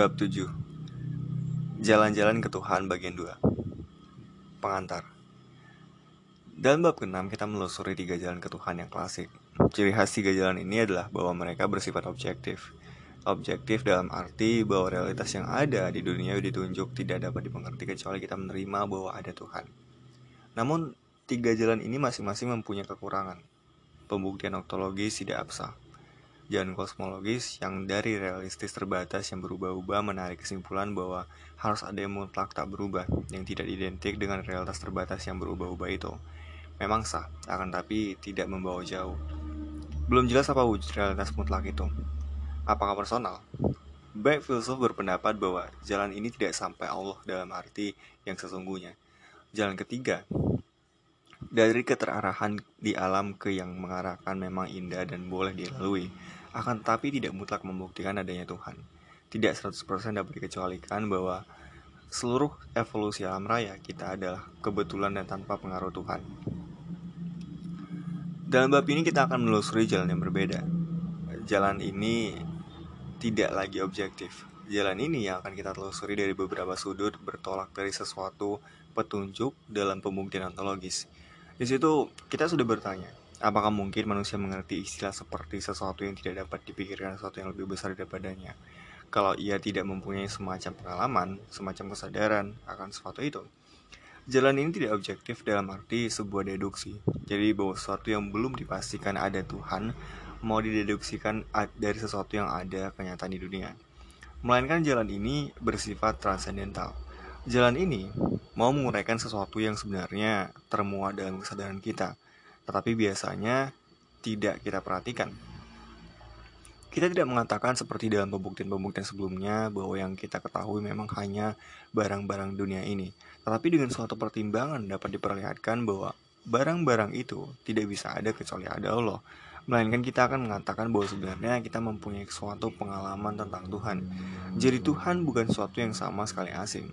Bab 7 Jalan-jalan ke Tuhan bagian 2 Pengantar. Dalam bab ke-6 kita melusuri tiga jalan ke Tuhan yang klasik. Ciri khas tiga jalan ini adalah bahwa mereka bersifat objektif. Objektif dalam arti bahwa realitas yang ada di dunia ditunjuk tidak dapat dimengerti kecuali kita menerima bahwa ada Tuhan. Namun tiga jalan ini masing-masing mempunyai kekurangan. Pembuktian ontologis tidak absah jalan kosmologis yang dari realistis terbatas yang berubah-ubah menarik kesimpulan bahwa harus ada yang mutlak tak berubah yang tidak identik dengan realitas terbatas yang berubah-ubah itu. Memang sah, akan tapi tidak membawa jauh. Belum jelas apa wujud realitas mutlak itu. Apakah personal? Baik filsuf berpendapat bahwa jalan ini tidak sampai Allah dalam arti yang sesungguhnya. Jalan ketiga, dari keterarahan di alam ke yang mengarahkan memang indah dan boleh dilalui akan tetapi tidak mutlak membuktikan adanya Tuhan. Tidak 100% dapat dikecualikan bahwa seluruh evolusi alam raya kita adalah kebetulan dan tanpa pengaruh Tuhan. Dalam bab ini kita akan menelusuri jalan yang berbeda. Jalan ini tidak lagi objektif. Jalan ini yang akan kita telusuri dari beberapa sudut bertolak dari sesuatu petunjuk dalam pembuktian ontologis. Di situ kita sudah bertanya, Apakah mungkin manusia mengerti istilah seperti sesuatu yang tidak dapat dipikirkan sesuatu yang lebih besar daripadanya? Kalau ia tidak mempunyai semacam pengalaman, semacam kesadaran akan sesuatu itu. Jalan ini tidak objektif dalam arti sebuah deduksi. Jadi bahwa sesuatu yang belum dipastikan ada Tuhan mau dideduksikan dari sesuatu yang ada kenyataan di dunia. Melainkan jalan ini bersifat transendental. Jalan ini mau menguraikan sesuatu yang sebenarnya termuat dalam kesadaran kita tetapi biasanya tidak kita perhatikan. Kita tidak mengatakan seperti dalam pembuktian-pembuktian sebelumnya bahwa yang kita ketahui memang hanya barang-barang dunia ini. Tetapi dengan suatu pertimbangan dapat diperlihatkan bahwa barang-barang itu tidak bisa ada kecuali ada Allah. Melainkan kita akan mengatakan bahwa sebenarnya kita mempunyai suatu pengalaman tentang Tuhan. Jadi Tuhan bukan sesuatu yang sama sekali asing.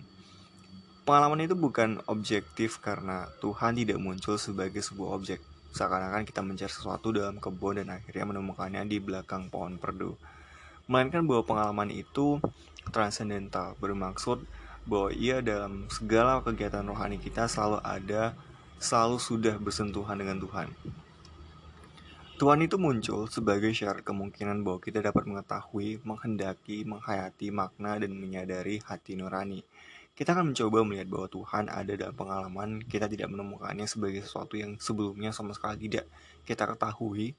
Pengalaman itu bukan objektif karena Tuhan tidak muncul sebagai sebuah objek, Seakan-akan kita mencari sesuatu dalam kebun dan akhirnya menemukannya di belakang pohon perdu. Melainkan bahwa pengalaman itu transendental, bermaksud bahwa ia dalam segala kegiatan rohani kita selalu ada, selalu sudah bersentuhan dengan Tuhan. Tuhan itu muncul sebagai syarat kemungkinan bahwa kita dapat mengetahui, menghendaki, menghayati makna dan menyadari hati nurani. Kita akan mencoba melihat bahwa Tuhan ada dalam pengalaman, kita tidak menemukannya sebagai sesuatu yang sebelumnya sama sekali tidak kita ketahui,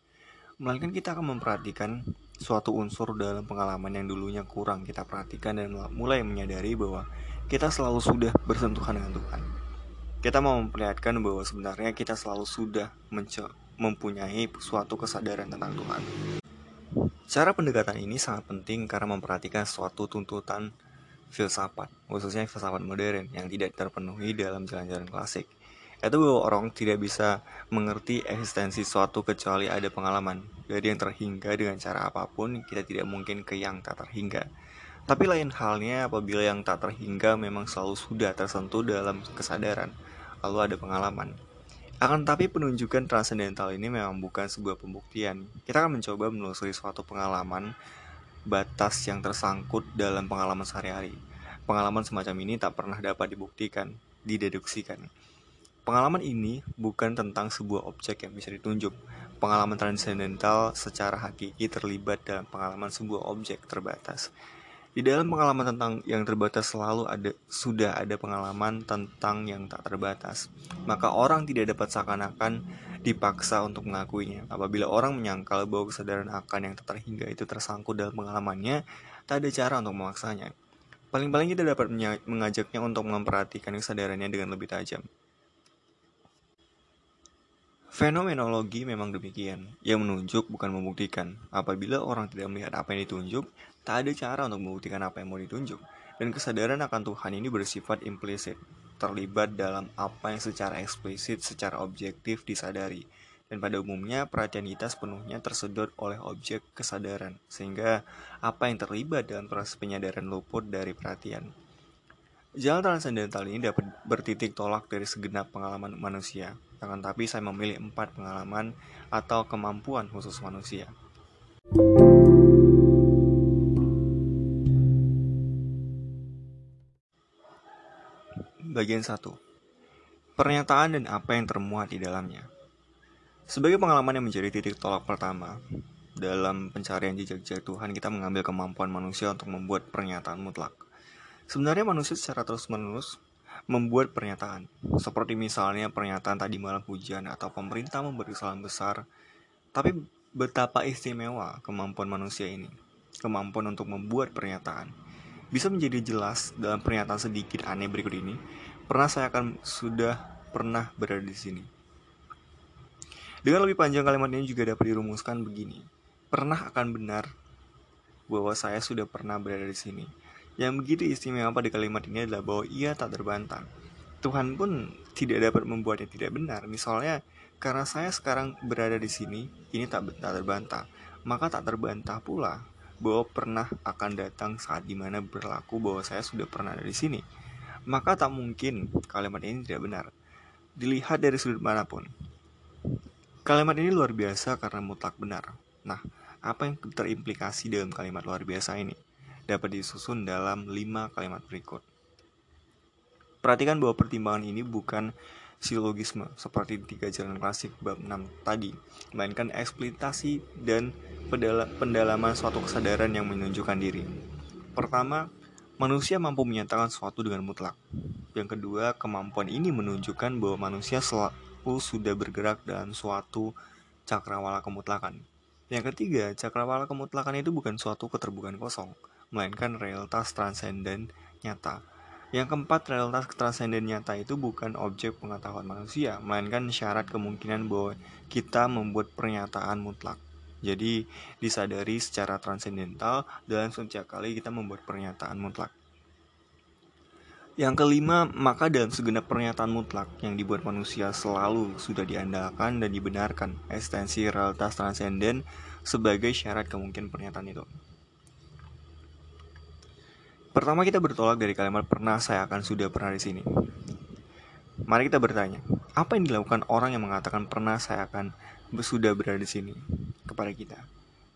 melainkan kita akan memperhatikan suatu unsur dalam pengalaman yang dulunya kurang kita perhatikan dan mulai menyadari bahwa kita selalu sudah bersentuhan dengan Tuhan. Kita mau memperlihatkan bahwa sebenarnya kita selalu sudah mempunyai suatu kesadaran tentang Tuhan. Cara pendekatan ini sangat penting karena memperhatikan suatu tuntutan filsafat, khususnya filsafat modern yang tidak terpenuhi dalam jalan-jalan klasik. Itu bahwa orang tidak bisa mengerti eksistensi suatu kecuali ada pengalaman. Dari yang terhingga dengan cara apa pun, kita tidak mungkin ke yang tak terhingga. Tapi lain halnya apabila yang tak terhingga memang selalu sudah tersentuh dalam kesadaran, lalu ada pengalaman. Akan tapi penunjukan transendental ini memang bukan sebuah pembuktian. Kita akan mencoba menelusuri suatu pengalaman batas yang tersangkut dalam pengalaman sehari-hari. Pengalaman semacam ini tak pernah dapat dibuktikan, dideduksikan. Pengalaman ini bukan tentang sebuah objek yang bisa ditunjuk. Pengalaman transendental secara hakiki terlibat dalam pengalaman sebuah objek terbatas. Di dalam pengalaman tentang yang terbatas selalu ada sudah ada pengalaman tentang yang tak terbatas. Maka orang tidak dapat seakan-akan dipaksa untuk mengakuinya. Apabila orang menyangkal bahwa kesadaran akan yang tak terhingga itu tersangkut dalam pengalamannya, tak ada cara untuk memaksanya. Paling-paling kita dapat mengajaknya untuk memperhatikan kesadarannya dengan lebih tajam. Fenomenologi memang demikian, yang menunjuk bukan membuktikan. Apabila orang tidak melihat apa yang ditunjuk, tak ada cara untuk membuktikan apa yang mau ditunjuk. Dan kesadaran akan Tuhan ini bersifat implisit, terlibat dalam apa yang secara eksplisit, secara objektif disadari. Dan pada umumnya perhatian kita sepenuhnya tersedot oleh objek kesadaran, sehingga apa yang terlibat dalam proses penyadaran luput dari perhatian. Jalan transendental ini dapat bertitik tolak dari segenap pengalaman manusia, akan tapi saya memilih empat pengalaman atau kemampuan khusus manusia. Bagian 1. Pernyataan dan apa yang termuat di dalamnya. Sebagai pengalaman yang menjadi titik tolak pertama, dalam pencarian jejak-jejak Tuhan kita mengambil kemampuan manusia untuk membuat pernyataan mutlak. Sebenarnya manusia secara terus-menerus membuat pernyataan, seperti misalnya pernyataan tadi malam hujan atau pemerintah memberi salam besar. Tapi betapa istimewa kemampuan manusia ini, kemampuan untuk membuat pernyataan. Bisa menjadi jelas dalam pernyataan sedikit aneh berikut ini. Pernah saya akan sudah pernah berada di sini. Dengan lebih panjang kalimat ini juga dapat dirumuskan begini. Pernah akan benar bahwa saya sudah pernah berada di sini. Yang begitu istimewa pada kalimat ini adalah bahwa ia tak terbantah. Tuhan pun tidak dapat membuatnya tidak benar. Misalnya, karena saya sekarang berada di sini, ini tak, tak terbantah. Maka tak terbantah pula bahwa pernah akan datang saat di mana berlaku bahwa saya sudah pernah ada di sini. Maka tak mungkin kalimat ini tidak benar. Dilihat dari sudut mana pun. Kalimat ini luar biasa karena mutlak benar. Nah, apa yang terimplikasi dalam kalimat luar biasa ini? Dapat disusun dalam lima kalimat berikut. Perhatikan bahwa pertimbangan ini bukan silogisme seperti tiga jalan klasik bab 6 tadi, melainkan eksploitasi dan pendalaman suatu kesadaran yang menunjukkan diri. Pertama, manusia mampu menyatakan sesuatu dengan mutlak. Yang kedua, kemampuan ini menunjukkan bahwa manusia selalu sudah bergerak dalam suatu cakrawala kemutlakan. Yang ketiga, cakrawala kemutlakan itu bukan suatu keterbukaan kosong, melainkan realitas transenden nyata. Yang keempat, realitas transenden nyata itu bukan objek pengetahuan manusia, melainkan syarat kemungkinan bahwa kita membuat pernyataan mutlak. Jadi disadari secara transendental dalam setiap kali kita membuat pernyataan mutlak. Yang kelima, maka dalam segenap pernyataan mutlak yang dibuat manusia selalu sudah diandalkan dan dibenarkan eksistensi realitas transenden sebagai syarat kemungkinan pernyataan itu. Pertama kita bertolak dari kalimat pernah saya akan sudah pernah di sini. Mari kita bertanya, apa yang dilakukan orang yang mengatakan pernah saya akan sudah berada di sini kepada kita.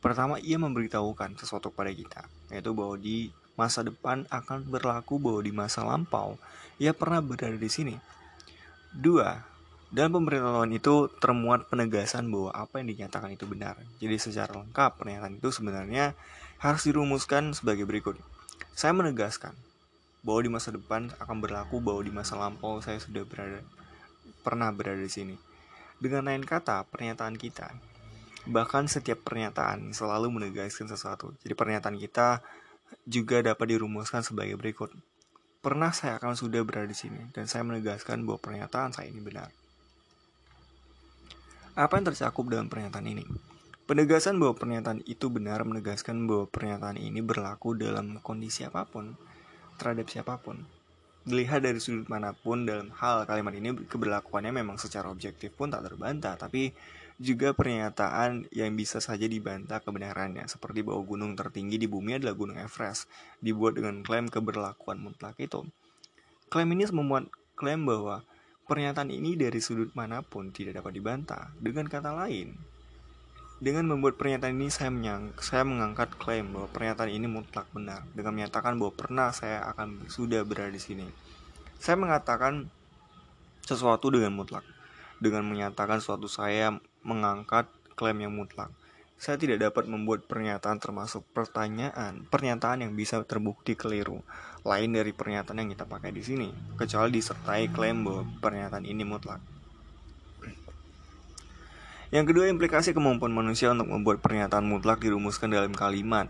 Pertama, ia memberitahukan sesuatu kepada kita, yaitu bahwa di masa depan akan berlaku bahwa di masa lampau ia pernah berada di sini. Dua, dalam pemberitahuan itu termuat penegasan bahwa apa yang dinyatakan itu benar. Jadi secara lengkap pernyataan itu sebenarnya harus dirumuskan sebagai berikut. Saya menegaskan bahwa di masa depan akan berlaku bahwa di masa lampau saya sudah berada pernah berada di sini. Dengan lain kata, pernyataan kita, bahkan setiap pernyataan selalu menegaskan sesuatu. Jadi pernyataan kita juga dapat dirumuskan sebagai berikut. Pernah saya akan sudah berada di sini, dan saya menegaskan bahwa pernyataan saya ini benar. Apa yang tercakup dalam pernyataan ini? Penegasan bahwa pernyataan itu benar menegaskan bahwa pernyataan ini berlaku dalam kondisi apa pun, terhadap siapa pun. Dilihat dari sudut mana pun dalam hal kalimat ini keberlakuannya memang secara objektif pun tak terbantah tapi juga pernyataan yang bisa saja dibantah kebenarannya. Seperti bahwa gunung tertinggi di bumi adalah gunung Everest dibuat dengan klaim keberlakuan mutlak itu. Klaim ini memuat klaim bahwa pernyataan ini dari sudut mana pun tidak dapat dibantah dengan kata lain dengan membuat pernyataan ini, saya, menyang, saya mengangkat klaim bahwa pernyataan ini mutlak benar dengan menyatakan bahwa pernah saya akan sudah berada di sini. Saya mengatakan sesuatu dengan mutlak. Dengan menyatakan suatu saya mengangkat klaim yang mutlak. Saya tidak dapat membuat pernyataan termasuk pertanyaan, pernyataan yang bisa terbukti keliru, lain dari pernyataan yang kita pakai di sini, kecuali disertai klaim bahwa pernyataan ini mutlak. Yang kedua, implikasi kemampuan manusia untuk membuat pernyataan mutlak dirumuskan dalam kalimat.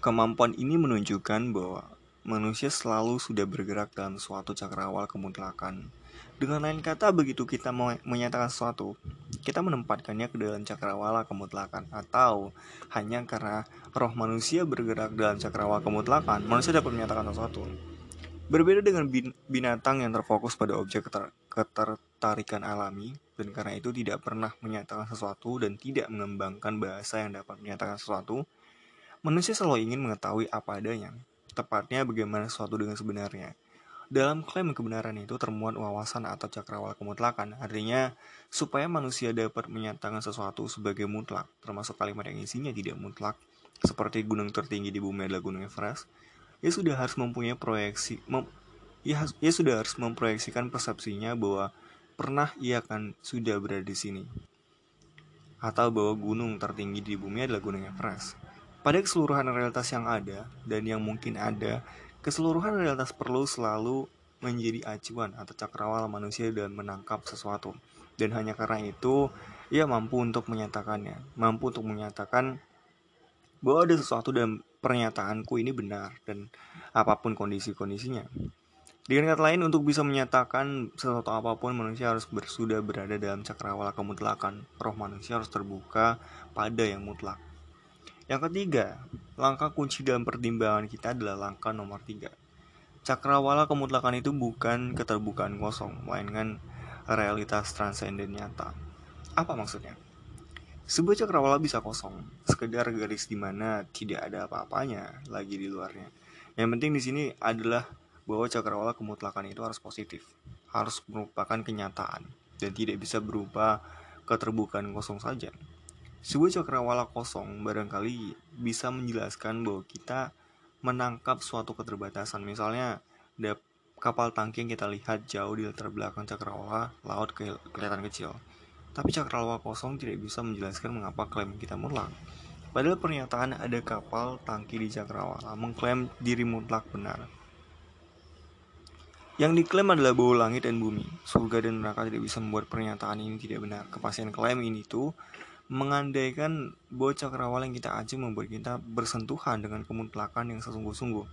Kemampuan ini menunjukkan bahwa manusia selalu sudah bergerak dalam suatu cakrawala kemutlakan. Dengan lain kata, begitu kita menyatakan sesuatu, kita menempatkannya ke dalam cakrawala kemutlakan atau hanya karena roh manusia bergerak dalam cakrawala kemutlakan, manusia dapat menyatakan sesuatu. Berbeda dengan binatang yang terfokus pada objek ketertarikan alami, dan karena itu tidak pernah menyatakan sesuatu dan tidak mengembangkan bahasa yang dapat menyatakan sesuatu, manusia selalu ingin mengetahui apa adanya, tepatnya bagaimana sesuatu dengan sebenarnya. Dalam klaim kebenaran itu termuat wawasan atau cakrawala kemutlakan, artinya supaya manusia dapat menyatakan sesuatu sebagai mutlak, termasuk kalimat yang isinya tidak mutlak, seperti gunung tertinggi di bumi adalah gunung Everest, ia sudah harus mempunyai proyeksi, mem ia, ia sudah harus memproyeksikan persepsinya bahwa pernah ia akan sudah berada di sini. Atau bahwa gunung tertinggi di bumi adalah Gunung Everest. Pada keseluruhan realitas yang ada dan yang mungkin ada, keseluruhan realitas perlu selalu menjadi acuan atau cakrawala manusia dan menangkap sesuatu. Dan hanya karena itu, ia mampu untuk menyatakannya, mampu untuk menyatakan bahwa ada sesuatu dalam pernyataanku ini benar dan apa pun kondisi-kondisinya. Dengan kata lain, untuk bisa menyatakan sesuatu apa pun, manusia harus ber, sudah berada dalam cakrawala kemutlakan. Roh manusia harus terbuka pada yang mutlak. Yang ketiga, langkah kunci dalam pertimbangan kita adalah langkah nomor tiga. Cakrawala kemutlakan itu bukan keterbukaan kosong, melainkan realitas transenden nyata. Apa maksudnya? Sebuah cakrawala bisa kosong, sekedar garis di mana tidak ada apa-apanya lagi di luarnya. Yang penting di sini adalah bahwa cakrawala kemutlakan itu harus positif, harus merupakan kenyataan, dan tidak bisa berupa keterbukaan kosong saja. Sebuah cakrawala kosong barangkali bisa menjelaskan bahwa kita menangkap suatu keterbatasan. Misalnya, kapal tangki yang kita lihat jauh di latar belakang cakrawala, laut ke kelihatan kecil. Tapi cakrawala kosong tidak bisa menjelaskan mengapa klaim kita mutlak. Padahal pernyataan ada kapal tangki di cakrawala mengklaim diri mutlak benar. Yang diklaim adalah bahwa langit dan bumi, surga dan neraka tidak bisa membuat pernyataan ini tidak benar. Kepastian klaim ini tuh mengandaikan bahwa cakrawala yang kita aji membuat kita bersentuhan dengan kemutlakan yang sesungguh-sungguh.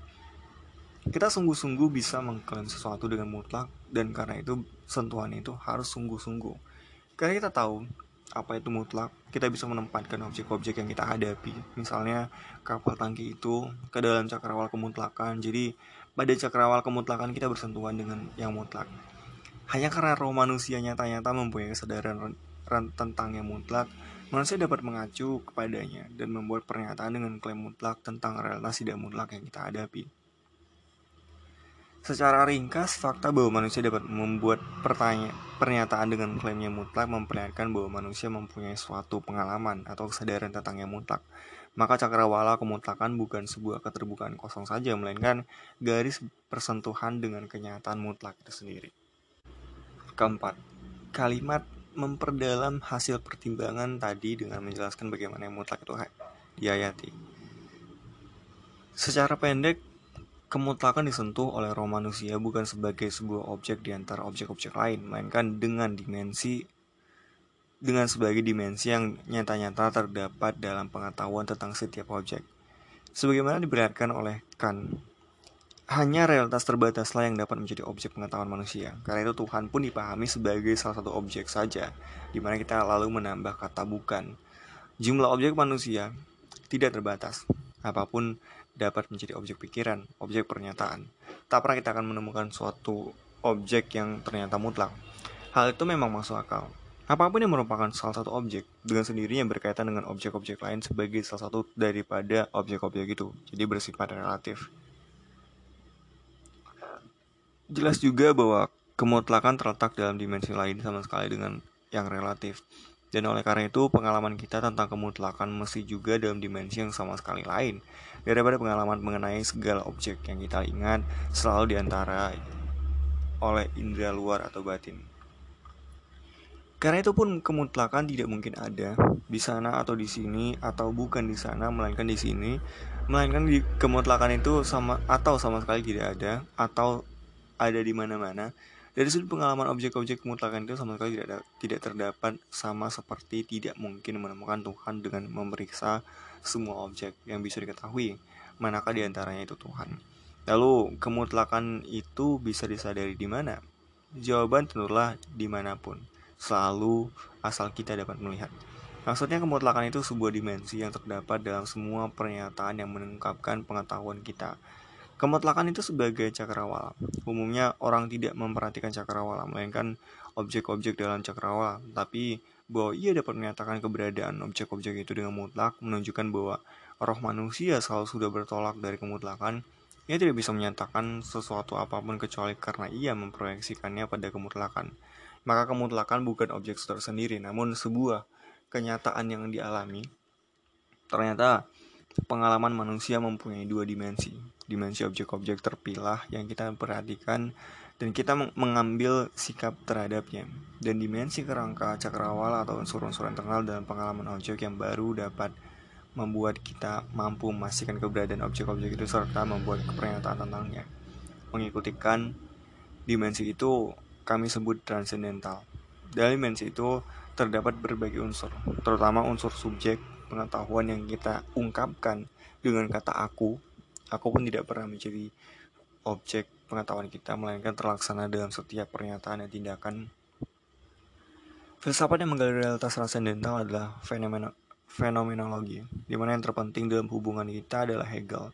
Kita sungguh-sungguh bisa mengklaim sesuatu dengan mutlak dan karena itu sentuhan itu harus sungguh-sungguh. Karena kita tahu apa itu mutlak, kita bisa menempatkan objek-objek yang kita hadapi. Misalnya kapal tangki itu ke dalam cakrawala kemutlakan. Jadi pada cakrawala kemutlakan kita bersentuhan dengan yang mutlak. Hanya karena roh manusia nyata-nyata mempunyai kesadaran tentang yang mutlak, manusia dapat mengacu kepadanya dan membuat pernyataan dengan klaim mutlak tentang realitas tidak mutlak yang kita hadapi. Secara ringkas, fakta bahwa manusia dapat membuat pertanyaan, pernyataan dengan klaim yang mutlak memperlihatkan bahwa manusia mempunyai suatu pengalaman atau kesadaran tentang yang mutlak. Maka cakrawala kemutlakan bukan sebuah keterbukaan kosong saja, melainkan garis persentuhan dengan kenyataan mutlak itu sendiri. Keempat, kalimat memperdalam hasil pertimbangan tadi dengan menjelaskan bagaimana yang mutlak itu diayati. Secara pendek, kemutlakan disentuh oleh roh manusia bukan sebagai sebuah objek di antara objek-objek lain, melainkan dengan dimensi dengan sebagai dimensi yang nyata-nyata terdapat dalam pengetahuan tentang setiap objek. Sebagaimana diperlihatkan oleh Kant, hanya realitas terbataslah yang dapat menjadi objek pengetahuan manusia. Karena itu Tuhan pun dipahami sebagai salah satu objek saja, di mana kita lalu menambah kata bukan. Jumlah objek manusia tidak terbatas. Apa pun dapat menjadi objek pikiran, objek pernyataan. Tak pernah kita akan menemukan suatu objek yang ternyata mutlak. Hal itu memang masuk akal. Apa pun yang merupakan salah satu objek, dengan sendirinya berkaitan dengan objek-objek lain sebagai salah satu daripada objek-objek itu, jadi bersifat relatif. Jelas juga bahwa kemutlakan terletak dalam dimensi lain sama sekali dengan yang relatif. Dan oleh karena itu, pengalaman kita tentang kemutlakan mesti juga dalam dimensi yang sama sekali lain daripada pengalaman mengenai segala objek yang kita ingat selalu di antara oleh indera luar atau batin. Karena itu pun kemutlakan tidak mungkin ada di sana atau di sini atau bukan di sana melainkan di sini, melainkan di kemutlakan itu sama atau sama sekali tidak ada atau ada di mana-mana. Dari sudut pengalaman objek-objek kemutlakan itu sama sekali tidak ada, tidak terdapat sama seperti tidak mungkin menemukan Tuhan dengan memeriksa semua objek yang bisa diketahui, manakah di antaranya itu Tuhan. Lalu kemutlakan itu bisa disadari di mana? Jawaban tentulah di mana pun selalu asal kita dapat melihat. Maksudnya kemutlakan itu sebuah dimensi yang terdapat dalam semua pernyataan yang mengungkapkan pengetahuan kita. Kemutlakan itu sebagai cakrawala. Umumnya orang tidak memperhatikan cakrawala, melainkan objek-objek dalam cakrawala, tapi bahwa ia dapat menyatakan keberadaan objek-objek itu dengan mutlak menunjukkan bahwa roh manusia selalu sudah bertolak dari kemutlakan ia tidak bisa menyatakan sesuatu apa pun kecuali karena ia memproyeksikannya pada kemutlakan. Maka kemutlakan bukan objek tersendiri, namun sebuah kenyataan yang dialami. Ternyata pengalaman manusia mempunyai dua dimensi. dimensi objek-objek terpilah yang kita perhatikan dan kita mengambil sikap terhadapnya. Dan dimensi kerangka cakrawala atau unsur-unsur internal dalam pengalaman objek yang baru dapat membuat kita mampu memastikan keberadaan objek-objek itu serta membuat pernyataan tentangnya. Mengikutikan dimensi itu kami sebut transcendental. Dalam dimensi itu terdapat berbagai unsur, terutama unsur subjek pengetahuan yang kita ungkapkan dengan kata aku. Aku pun tidak pernah menjadi objek pengetahuan kita, melainkan terlaksana dalam setiap pernyataan dan tindakan. Filsafat yang menggali realitas transendental adalah fenomena, fenomenologi, di mana yang terpenting dalam hubungan kita adalah Hegel,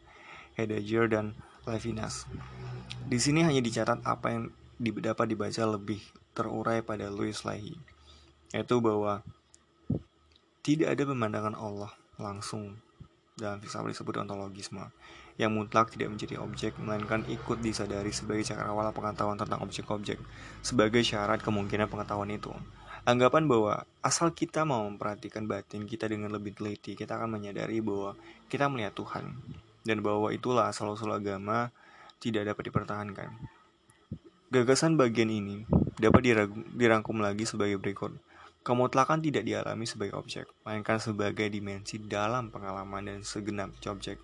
Heidegger, dan Levinas. Di sini hanya dicatat apa yang dapat dibaca lebih terurai pada Louis Leahy, yaitu bahwa tidak ada pemandangan Allah langsung dalam filsafat disebut ontologisme yang mutlak tidak menjadi objek, melainkan ikut disadari sebagai cakrawala pengetahuan tentang objek-objek, sebagai syarat kemungkinan pengetahuan itu. Anggapan bahwa asal kita mau memperhatikan batin kita dengan lebih teliti, kita akan menyadari bahwa kita melihat Tuhan, dan bahwa itulah asal-usul agama tidak dapat dipertahankan. Gagasan bagian ini dapat dirangkum lagi sebagai berikut. Kemutlakan tidak dialami sebagai objek, melainkan sebagai dimensi dalam pengalaman dan segenap objek.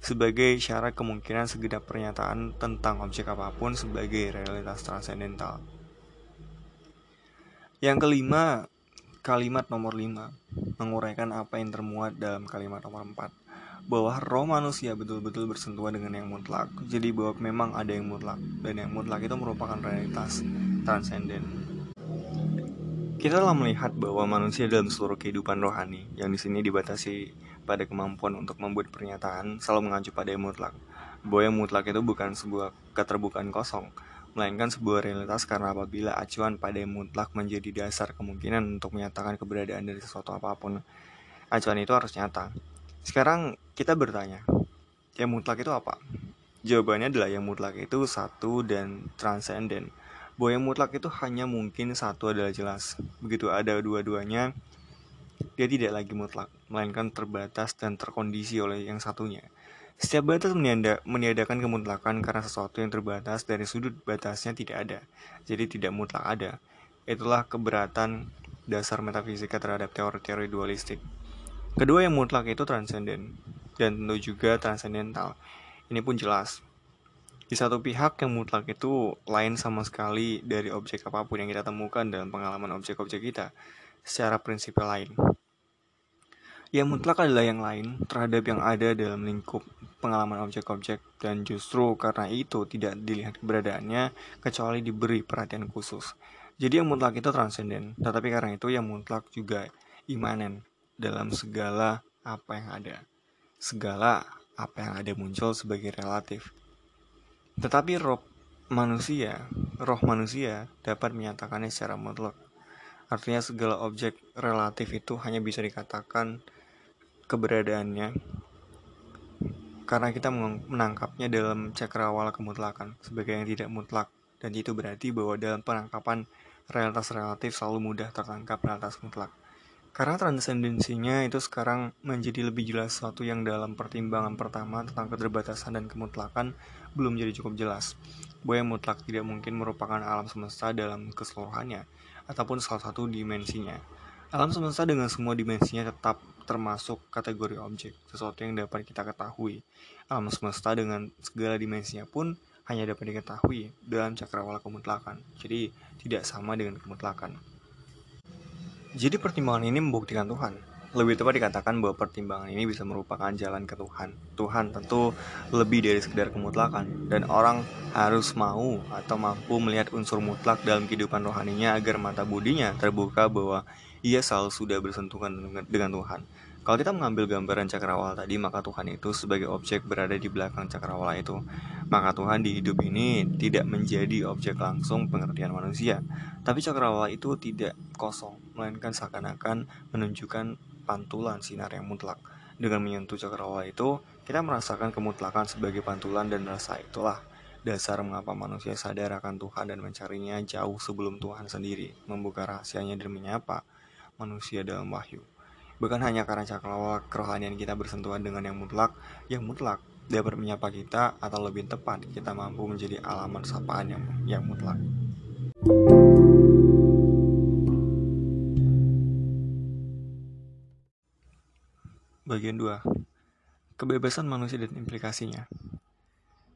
Sebagai syarat kemungkinan segenap pernyataan tentang objek apa pun sebagai realitas transendental. Yang kelima, kalimat nomor lima menguraikan apa yang termuat dalam kalimat nomor empat bahwa roh manusia betul-betul bersentuhan dengan yang mutlak. Jadi bahwa memang ada yang mutlak dan yang mutlak itu merupakan realitas transenden. Kita telah melihat bahwa manusia dalam seluruh kehidupan rohani, yang di sini dibatasi pada kemampuan untuk membuat pernyataan, selalu mengacu pada yang mutlak. Bahwa yang mutlak itu bukan sebuah keterbukaan kosong, melainkan sebuah realitas karena apabila acuan pada yang mutlak menjadi dasar kemungkinan untuk menyatakan keberadaan dari sesuatu apa pun, acuan itu harus nyata. Sekarang kita bertanya, yang mutlak itu apa? Jawabannya adalah yang mutlak itu satu dan transenden bahwa yang mutlak itu hanya mungkin satu adalah jelas. Begitu ada dua-duanya, dia tidak lagi mutlak, melainkan terbatas dan terkondisi oleh yang satunya. Setiap batas meniadakan kemutlakan karena sesuatu yang terbatas dari sudut batasnya tidak ada, jadi tidak mutlak ada. Itulah keberatan dasar metafisika terhadap teori-teori dualistik. Kedua yang mutlak itu transenden, dan tentu juga transendental. Ini pun jelas, di satu pihak yang mutlak itu lain sama sekali dari objek apa pun yang kita temukan dalam pengalaman objek-objek kita secara prinsipal lain. Yang mutlak adalah yang lain terhadap yang ada dalam lingkup pengalaman objek-objek dan justru karena itu tidak dilihat keberadaannya kecuali diberi perhatian khusus. Jadi yang mutlak itu transenden, tetapi karena itu yang mutlak juga imanen dalam segala apa yang ada. Segala apa yang ada muncul sebagai relatif tetapi roh manusia, roh manusia dapat menyatakannya secara mutlak. Artinya segala objek relatif itu hanya bisa dikatakan keberadaannya karena kita menangkapnya dalam cakrawala kemutlakan sebagai yang tidak mutlak dan itu berarti bahwa dalam penangkapan realitas relatif selalu mudah tertangkap realitas mutlak. Karena transendensinya itu sekarang menjadi lebih jelas sesuatu yang dalam pertimbangan pertama tentang keterbatasan dan kemutlakan belum jadi cukup jelas. Bahwa yang mutlak tidak mungkin merupakan alam semesta dalam keseluruhannya, ataupun salah satu dimensinya. Alam semesta dengan semua dimensinya tetap termasuk kategori objek, sesuatu yang dapat kita ketahui. Alam semesta dengan segala dimensinya pun hanya dapat diketahui dalam cakrawala kemutlakan, jadi tidak sama dengan kemutlakan. Jadi pertimbangan ini membuktikan Tuhan. Lebih tepat dikatakan bahwa pertimbangan ini bisa merupakan jalan ke Tuhan. Tuhan tentu lebih dari sekedar kemutlakan dan orang harus mau atau mampu melihat unsur mutlak dalam kehidupan rohaninya agar mata budinya terbuka bahwa ia selalu sudah bersentuhan dengan Tuhan. Kalau kita mengambil gambaran cakrawala tadi, maka Tuhan itu sebagai objek berada di belakang cakrawala itu. Maka Tuhan di hidup ini tidak menjadi objek langsung pengertian manusia. Tapi cakrawala itu tidak kosong, melainkan seakan-akan menunjukkan pantulan sinar yang mutlak. Dengan menyentuh cakrawala itu, kita merasakan kemutlakan sebagai pantulan dan rasa itulah dasar mengapa manusia sadar akan Tuhan dan mencarinya jauh sebelum Tuhan sendiri membuka rahasianya dan menyapa manusia dalam wahyu. Bukan hanya karena cakrawala kerohanian kita bersentuhan dengan yang mutlak, yang mutlak dapat menyapa kita atau lebih tepat kita mampu menjadi alamat sapaan yang, yang mutlak. Bagian 2. Kebebasan manusia dan implikasinya.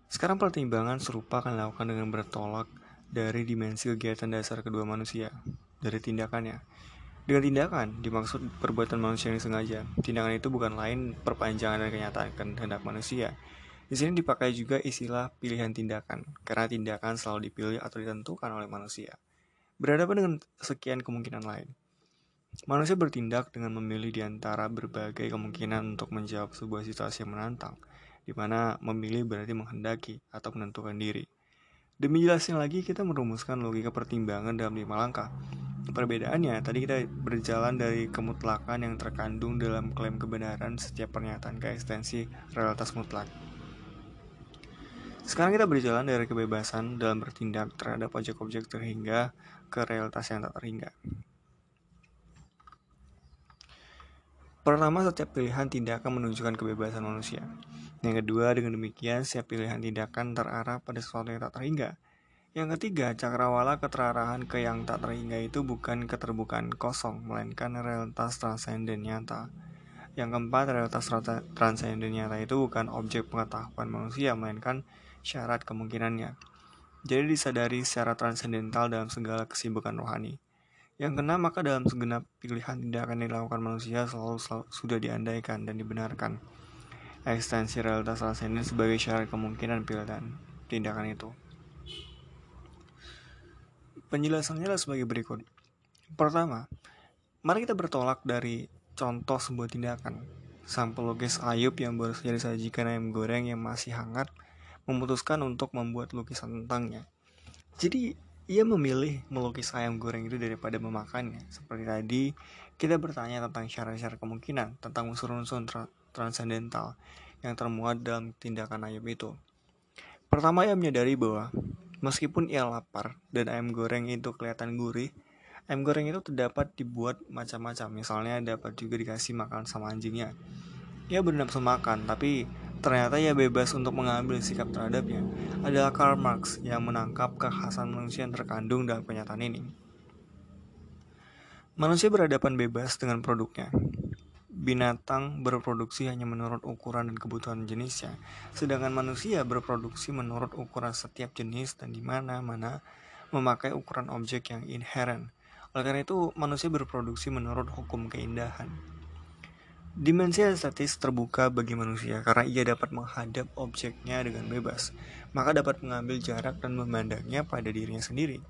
Sekarang pertimbangan serupa akan dilakukan dengan bertolak dari dimensi kegiatan dasar kedua manusia, dari tindakannya. Dengan tindakan, dimaksud perbuatan manusia yang sengaja. Tindakan itu bukan lain perpanjangan dan kenyataan kehendak manusia. Di sini dipakai juga istilah pilihan tindakan, karena tindakan selalu dipilih atau ditentukan oleh manusia. Berhadapan dengan sekian kemungkinan lain. Manusia bertindak dengan memilih di antara berbagai kemungkinan untuk menjawab sebuah situasi yang menantang, di mana memilih berarti menghendaki atau menentukan diri. Demi jelasnya lagi, kita merumuskan logika pertimbangan dalam lima langkah. Perbedaannya, tadi kita berjalan dari kemutlakan yang terkandung dalam klaim kebenaran setiap pernyataan ke ekstensi realitas mutlak. Sekarang kita berjalan dari kebebasan dalam bertindak terhadap objek-objek terhingga ke realitas yang tak terhingga. Pertama, setiap pilihan tindakan menunjukkan kebebasan manusia. Yang kedua, dengan demikian setiap pilihan tindakan terarah pada sesuatu yang tak terhingga. Yang ketiga, cakrawala keterarahan ke yang tak terhingga itu bukan keterbukaan kosong, melainkan realitas transenden nyata. Yang keempat, realitas transenden nyata itu bukan objek pengetahuan manusia, melainkan syarat kemungkinannya. Jadi disadari secara transendental dalam segala kesibukan rohani. Yang keenam, maka dalam segenap pilihan tindakan yang dilakukan manusia selalu, selalu sudah diandaikan dan dibenarkan ekstensi realitas transenden sebagai syarat kemungkinan pilihan tindakan itu. Penjelasannya adalah sebagai berikut. Pertama, mari kita bertolak dari contoh sebuah tindakan. Sang pelukis Ayub yang baru saja disajikan ayam goreng yang masih hangat memutuskan untuk membuat lukisan tentangnya. Jadi, ia memilih melukis ayam goreng itu daripada memakannya. Seperti tadi, kita bertanya tentang syarat-syarat kemungkinan, tentang unsur-unsur transendental yang termuat dalam tindakan ayam itu. Pertama ia menyadari bahwa meskipun ia lapar dan ayam goreng itu kelihatan gurih, ayam goreng itu terdapat dibuat macam-macam. Misalnya dapat juga dikasih makan sama anjingnya. Ia bernafsu makan, tapi ternyata ia bebas untuk mengambil sikap terhadapnya. Adalah Karl Marx yang menangkap kekhasan manusia yang terkandung dalam kenyataan ini. Manusia berhadapan bebas dengan produknya, binatang berproduksi hanya menurut ukuran dan kebutuhan jenisnya, sedangkan manusia berproduksi menurut ukuran setiap jenis dan di mana-mana memakai ukuran objek yang inheren. Oleh karena itu, manusia berproduksi menurut hukum keindahan. Dimensi estetis terbuka bagi manusia karena ia dapat menghadap objeknya dengan bebas, maka dapat mengambil jarak dan memandangnya pada dirinya sendiri.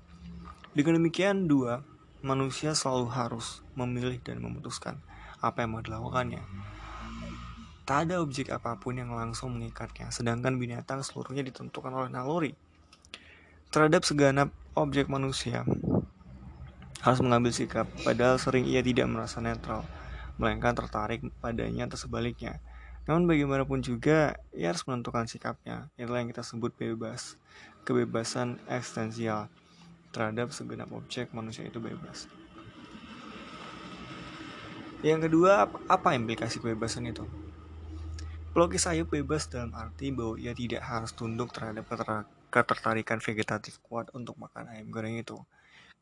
Dengan demikian, dua, manusia selalu harus memilih dan memutuskan apa yang mau dilakukannya. Tak ada objek apa pun yang langsung mengikatnya, sedangkan binatang seluruhnya ditentukan oleh naluri. Terhadap segenap objek manusia, harus mengambil sikap, padahal sering ia tidak merasa netral, melainkan tertarik padanya atau sebaliknya. Namun bagaimanapun juga, ia harus menentukan sikapnya. Itulah yang kita sebut bebas. Kebebasan eksistensial terhadap segenap objek manusia itu bebas. Yang kedua, apa implikasi kebebasan itu? Pelukis Ayub bebas dalam arti bahwa ia tidak harus tunduk terhadap ketertarikan vegetatif kuat untuk makan ayam goreng itu.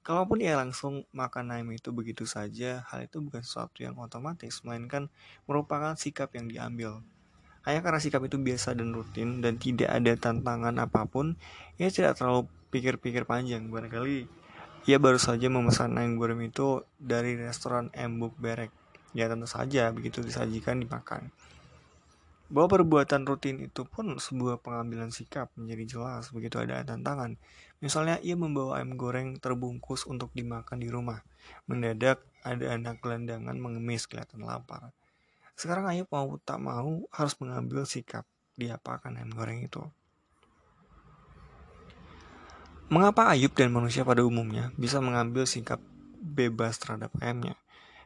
Kalaupun ia langsung makan ayam itu begitu saja, hal itu bukan sesuatu yang otomatis, melainkan merupakan sikap yang diambil. Hanya karena sikap itu biasa dan rutin dan tidak ada tantangan apa pun, ia tidak terlalu pikir-pikir panjang. Barangkali ia baru saja memesan ayam goreng itu dari restoran Embuk Berek ya tentu saja begitu disajikan dimakan. Bahwa perbuatan rutin itu pun sebuah pengambilan sikap menjadi jelas begitu ada tantangan. Misalnya ia membawa ayam goreng terbungkus untuk dimakan di rumah. Mendadak ada anak gelandangan mengemis kelihatan lapar. Sekarang ayah mau tak mau harus mengambil sikap diapakan ayam goreng itu. Mengapa Ayub dan manusia pada umumnya bisa mengambil sikap bebas terhadap ayamnya?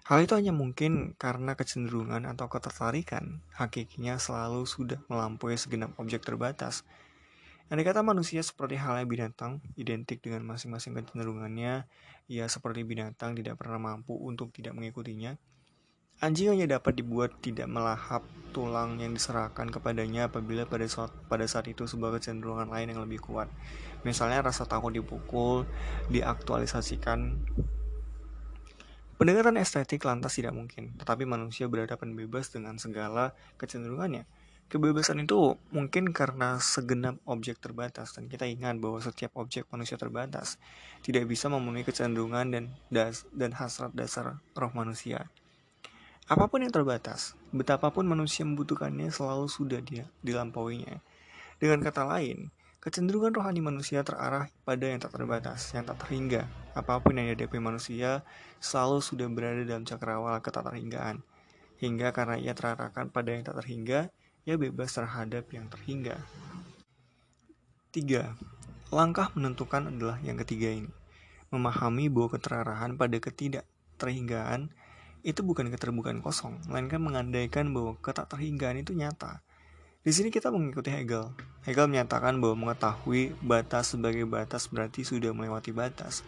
Hal itu hanya mungkin karena kecenderungan atau ketertarikan hakikinya selalu sudah melampaui segenap objek terbatas. Yang dikata manusia seperti halnya binatang, identik dengan masing-masing kecenderungannya, ia seperti binatang tidak pernah mampu untuk tidak mengikutinya. Anjing hanya dapat dibuat tidak melahap tulang yang diserahkan kepadanya apabila pada saat, pada saat itu sebuah kecenderungan lain yang lebih kuat. Misalnya rasa takut dipukul, diaktualisasikan. Pendekatan estetik lantas tidak mungkin, tetapi manusia berhadapan bebas dengan segala kecenderungannya. Kebebasan itu mungkin karena segenap objek terbatas dan kita ingat bahwa setiap objek manusia terbatas tidak bisa memenuhi kecenderungan dan das dan hasrat dasar roh manusia. Apa pun yang terbatas, betapapun manusia membutuhkannya selalu sudah dia dilampauinya. Dengan kata lain, kecenderungan rohani manusia terarah pada yang tak terbatas, yang tak terhingga. Apa pun yang dihadapi manusia selalu sudah berada dalam cakrawala ketatterhinggaan. Hingga karena ia terarahkan pada yang tak terhingga, ia bebas terhadap yang terhingga. Tiga, Langkah menentukan adalah yang ketiga ini. Memahami bahwa keterarahan pada ketidakterhinggaan itu bukan keterbukaan kosong, melainkan mengandaikan bahwa ketak terhinggaan itu nyata. Di sini kita mengikuti Hegel. Hegel menyatakan bahwa mengetahui batas sebagai batas berarti sudah melewati batas.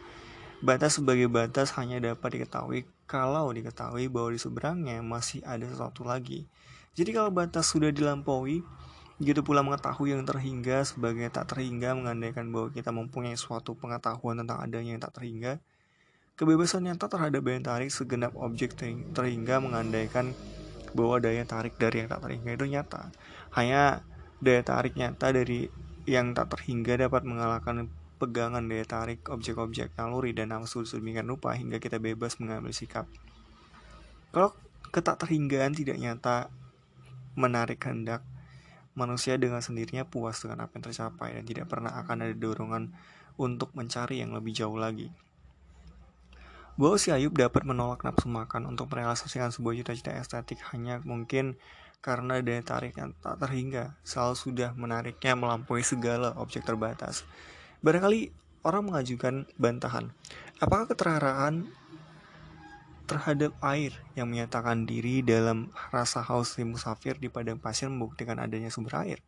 Batas sebagai batas hanya dapat diketahui kalau diketahui bahwa di seberangnya masih ada sesuatu lagi. Jadi kalau batas sudah dilampaui, begitu pula mengetahui yang terhingga sebagai tak terhingga mengandaikan bahwa kita mempunyai suatu pengetahuan tentang adanya yang tak terhingga, Kebebasan nyata terhadap daya tarik segenap objek terhingga mengandaikan bahwa daya tarik dari yang tak terhingga itu nyata. Hanya daya tarik nyata dari yang tak terhingga dapat mengalahkan pegangan daya tarik objek-objek naluri dan nafsu sedemikian rupa hingga kita bebas mengambil sikap. Kalau ketak terhinggaan tidak nyata menarik hendak, manusia dengan sendirinya puas dengan apa yang tercapai dan tidak pernah akan ada dorongan untuk mencari yang lebih jauh lagi bahwa si Ayub dapat menolak nafsu makan untuk merealisasikan sebuah cita-cita estetik hanya mungkin karena daya tarik yang tak terhingga selalu sudah menariknya melampaui segala objek terbatas. Barangkali orang mengajukan bantahan. Apakah keteraraan terhadap air yang menyatakan diri dalam rasa haus si musafir di padang pasir membuktikan adanya sumber air?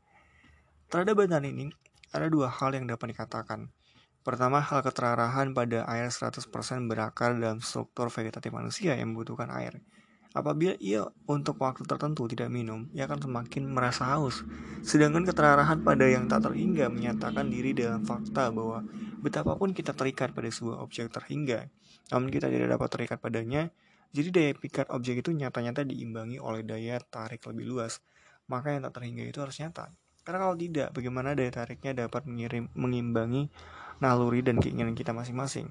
Terhadap bantahan ini, ada dua hal yang dapat dikatakan. Pertama, hal keterarahan pada air 100% berakar dalam struktur vegetatif manusia yang membutuhkan air. Apabila ia untuk waktu tertentu tidak minum, ia akan semakin merasa haus. Sedangkan keterarahan pada yang tak terhingga menyatakan diri dalam fakta bahwa betapapun kita terikat pada sebuah objek terhingga, namun kita tidak dapat terikat padanya, jadi daya pikat objek itu nyata-nyata diimbangi oleh daya tarik lebih luas. Maka yang tak terhingga itu harus nyata. Karena kalau tidak, bagaimana daya tariknya dapat mengirim, mengimbangi naluri dan keinginan kita masing-masing.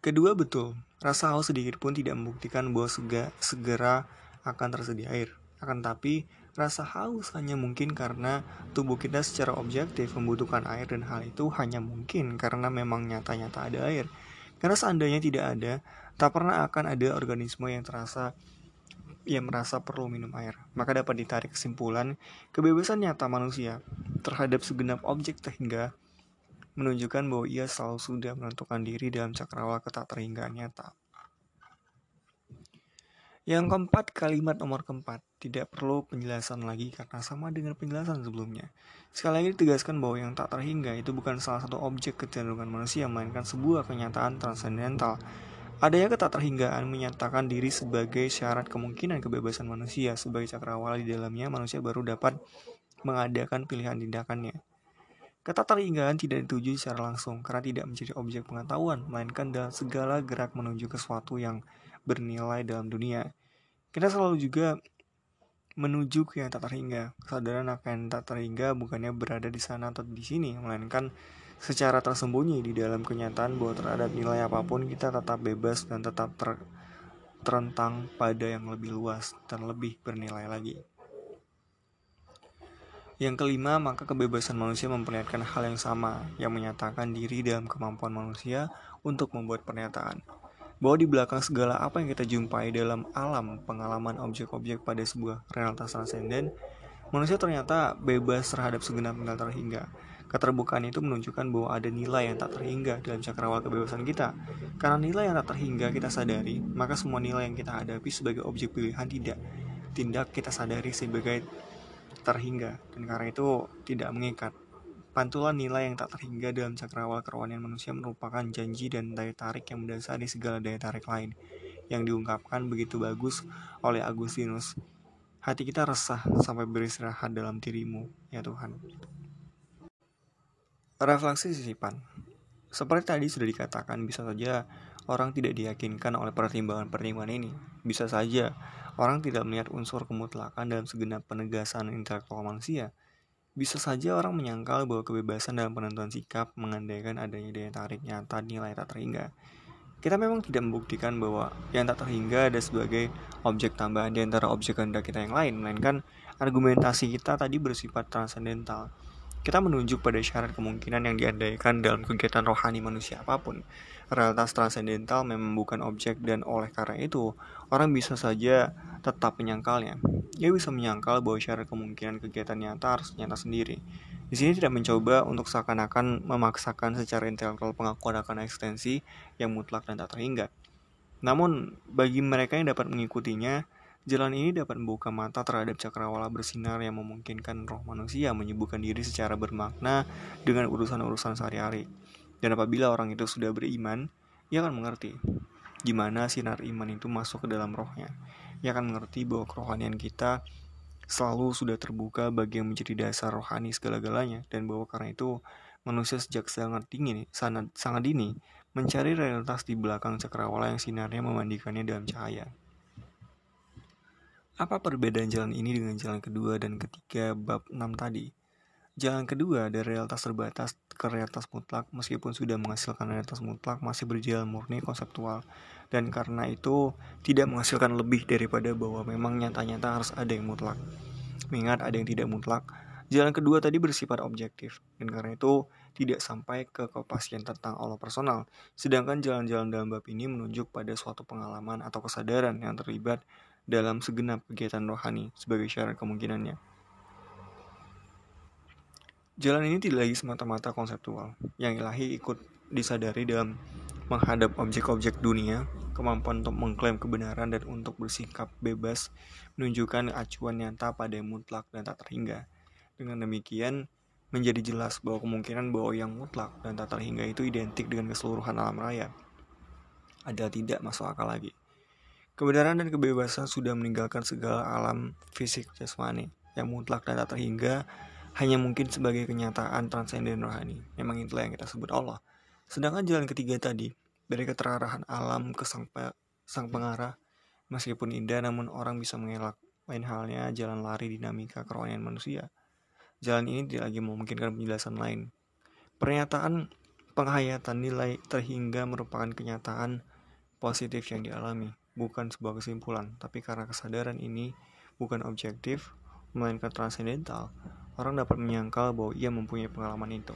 Kedua betul, rasa haus sedikit pun tidak membuktikan bahwa sega, segera akan tersedia air. Akan tapi, rasa haus hanya mungkin karena tubuh kita secara objektif membutuhkan air dan hal itu hanya mungkin karena memang nyata-nyata ada air. Karena seandainya tidak ada, tak pernah akan ada organisme yang terasa yang merasa perlu minum air. Maka dapat ditarik kesimpulan kebebasan nyata manusia terhadap segenap objek sehingga menunjukkan bahwa ia selalu sudah menentukan diri dalam cakrawala ketak-terhinggaan nyata. Yang keempat, kalimat nomor keempat tidak perlu penjelasan lagi karena sama dengan penjelasan sebelumnya. Sekali lagi ditegaskan bahwa yang tak terhingga itu bukan salah satu objek kecenderungan manusia, melainkan sebuah kenyataan transendental. Adanya ketak terhinggaan menyatakan diri sebagai syarat kemungkinan kebebasan manusia. Sebagai cakrawala di dalamnya, manusia baru dapat mengadakan pilihan tindakannya. Ketertinggalan tidak dituju secara langsung karena tidak menjadi objek pengetahuan, melainkan dalam segala gerak menuju ke sesuatu yang bernilai dalam dunia. Kita selalu juga menuju ke yang tak terhingga. Kesadaran akan tak terhingga bukannya berada di sana atau di sini, melainkan secara tersembunyi di dalam kenyataan bahwa terhadap nilai apa pun kita tetap bebas dan tetap ter terentang pada yang lebih luas dan lebih bernilai lagi. Yang kelima, maka kebebasan manusia memperlihatkan hal yang sama, yang menyatakan diri dalam kemampuan manusia untuk membuat pernyataan. Bahwa di belakang segala apa yang kita jumpai dalam alam pengalaman objek-objek pada sebuah realitas transenden, manusia ternyata bebas terhadap segenap nilai terhingga. Keterbukaan itu menunjukkan bahwa ada nilai yang tak terhingga dalam cakrawala kebebasan kita. Karena nilai yang tak terhingga kita sadari, maka semua nilai yang kita hadapi sebagai objek pilihan tidak tindak kita sadari sebagai terhingga dan karena itu tidak mengikat. Pantulan nilai yang tak terhingga dalam cakrawala kerohanian manusia merupakan janji dan daya tarik yang mendasari segala daya tarik lain. yang diungkapkan begitu bagus oleh Agustinus. Hati kita resah sampai beristirahat dalam dirimu, ya Tuhan. Refleksi sisipan. Seperti tadi sudah dikatakan, bisa saja orang tidak diyakinkan oleh pertimbangan-pertimbangan ini. Bisa saja orang tidak melihat unsur kemutlakan dalam segenap penegasan intelektual manusia. Bisa saja orang menyangkal bahwa kebebasan dalam penentuan sikap mengandaikan adanya daya tarik nyata nilai tak terhingga. Kita memang tidak membuktikan bahwa yang tak terhingga ada sebagai objek tambahan di antara objek kehendak kita yang lain, melainkan argumentasi kita tadi bersifat transendental kita menunjuk pada syarat kemungkinan yang diandaikan dalam kegiatan rohani manusia apa pun. Realitas transendental memang bukan objek dan oleh karena itu, orang bisa saja tetap menyangkalnya. Ia bisa menyangkal bahwa syarat kemungkinan kegiatan nyata harus nyata sendiri. Di sini tidak mencoba untuk seakan-akan memaksakan secara intelektual pengakuan akan eksistensi yang mutlak dan tak terhingga. Namun, bagi mereka yang dapat mengikutinya, Jalan ini dapat membuka mata terhadap cakrawala bersinar yang memungkinkan roh manusia menyibukkan diri secara bermakna dengan urusan-urusan sehari-hari. Dan apabila orang itu sudah beriman, ia akan mengerti gimana sinar iman itu masuk ke dalam rohnya. Ia akan mengerti bahwa kerohanian kita selalu sudah terbuka bagi yang menjadi dasar rohani segala-galanya dan bahwa karena itu manusia sejak sangat dingin, sangat, sangat dini mencari realitas di belakang cakrawala yang sinarnya memandikannya dalam cahaya. Apa perbedaan jalan ini dengan jalan kedua dan ketiga bab 6 tadi? Jalan kedua dari realitas terbatas ke realitas mutlak meskipun sudah menghasilkan realitas mutlak masih berjalan murni konseptual dan karena itu tidak menghasilkan lebih daripada bahwa memang nyata-nyata harus ada yang mutlak. Mengingat ada yang tidak mutlak, jalan kedua tadi bersifat objektif dan karena itu tidak sampai ke kepastian tentang Allah personal. Sedangkan jalan-jalan dalam bab ini menunjuk pada suatu pengalaman atau kesadaran yang terlibat dalam segenap kegiatan rohani sebagai syarat kemungkinannya. Jalan ini tidak lagi semata-mata konseptual, yang ilahi ikut disadari dalam menghadap objek-objek dunia, kemampuan untuk mengklaim kebenaran dan untuk bersikap bebas menunjukkan acuan nyata pada yang mutlak dan tak terhingga. Dengan demikian, menjadi jelas bahwa kemungkinan bahwa yang mutlak dan tak terhingga itu identik dengan keseluruhan alam raya. Ada tidak masuk akal lagi. Kebenaran dan kebebasan sudah meninggalkan segala alam fisik jasmani yang mutlak dan tak terhingga hanya mungkin sebagai kenyataan transenden rohani. Memang itulah yang kita sebut Allah. Sedangkan jalan ketiga tadi, dari keterarahan alam ke sang, pe sang pengarah, meskipun indah namun orang bisa mengelak. Lain halnya jalan lari dinamika kerohanian manusia. Jalan ini tidak lagi memungkinkan penjelasan lain. Pernyataan penghayatan nilai terhingga merupakan kenyataan positif yang dialami bukan sebuah kesimpulan, tapi karena kesadaran ini bukan objektif, melainkan transendental, orang dapat menyangkal bahwa ia mempunyai pengalaman itu.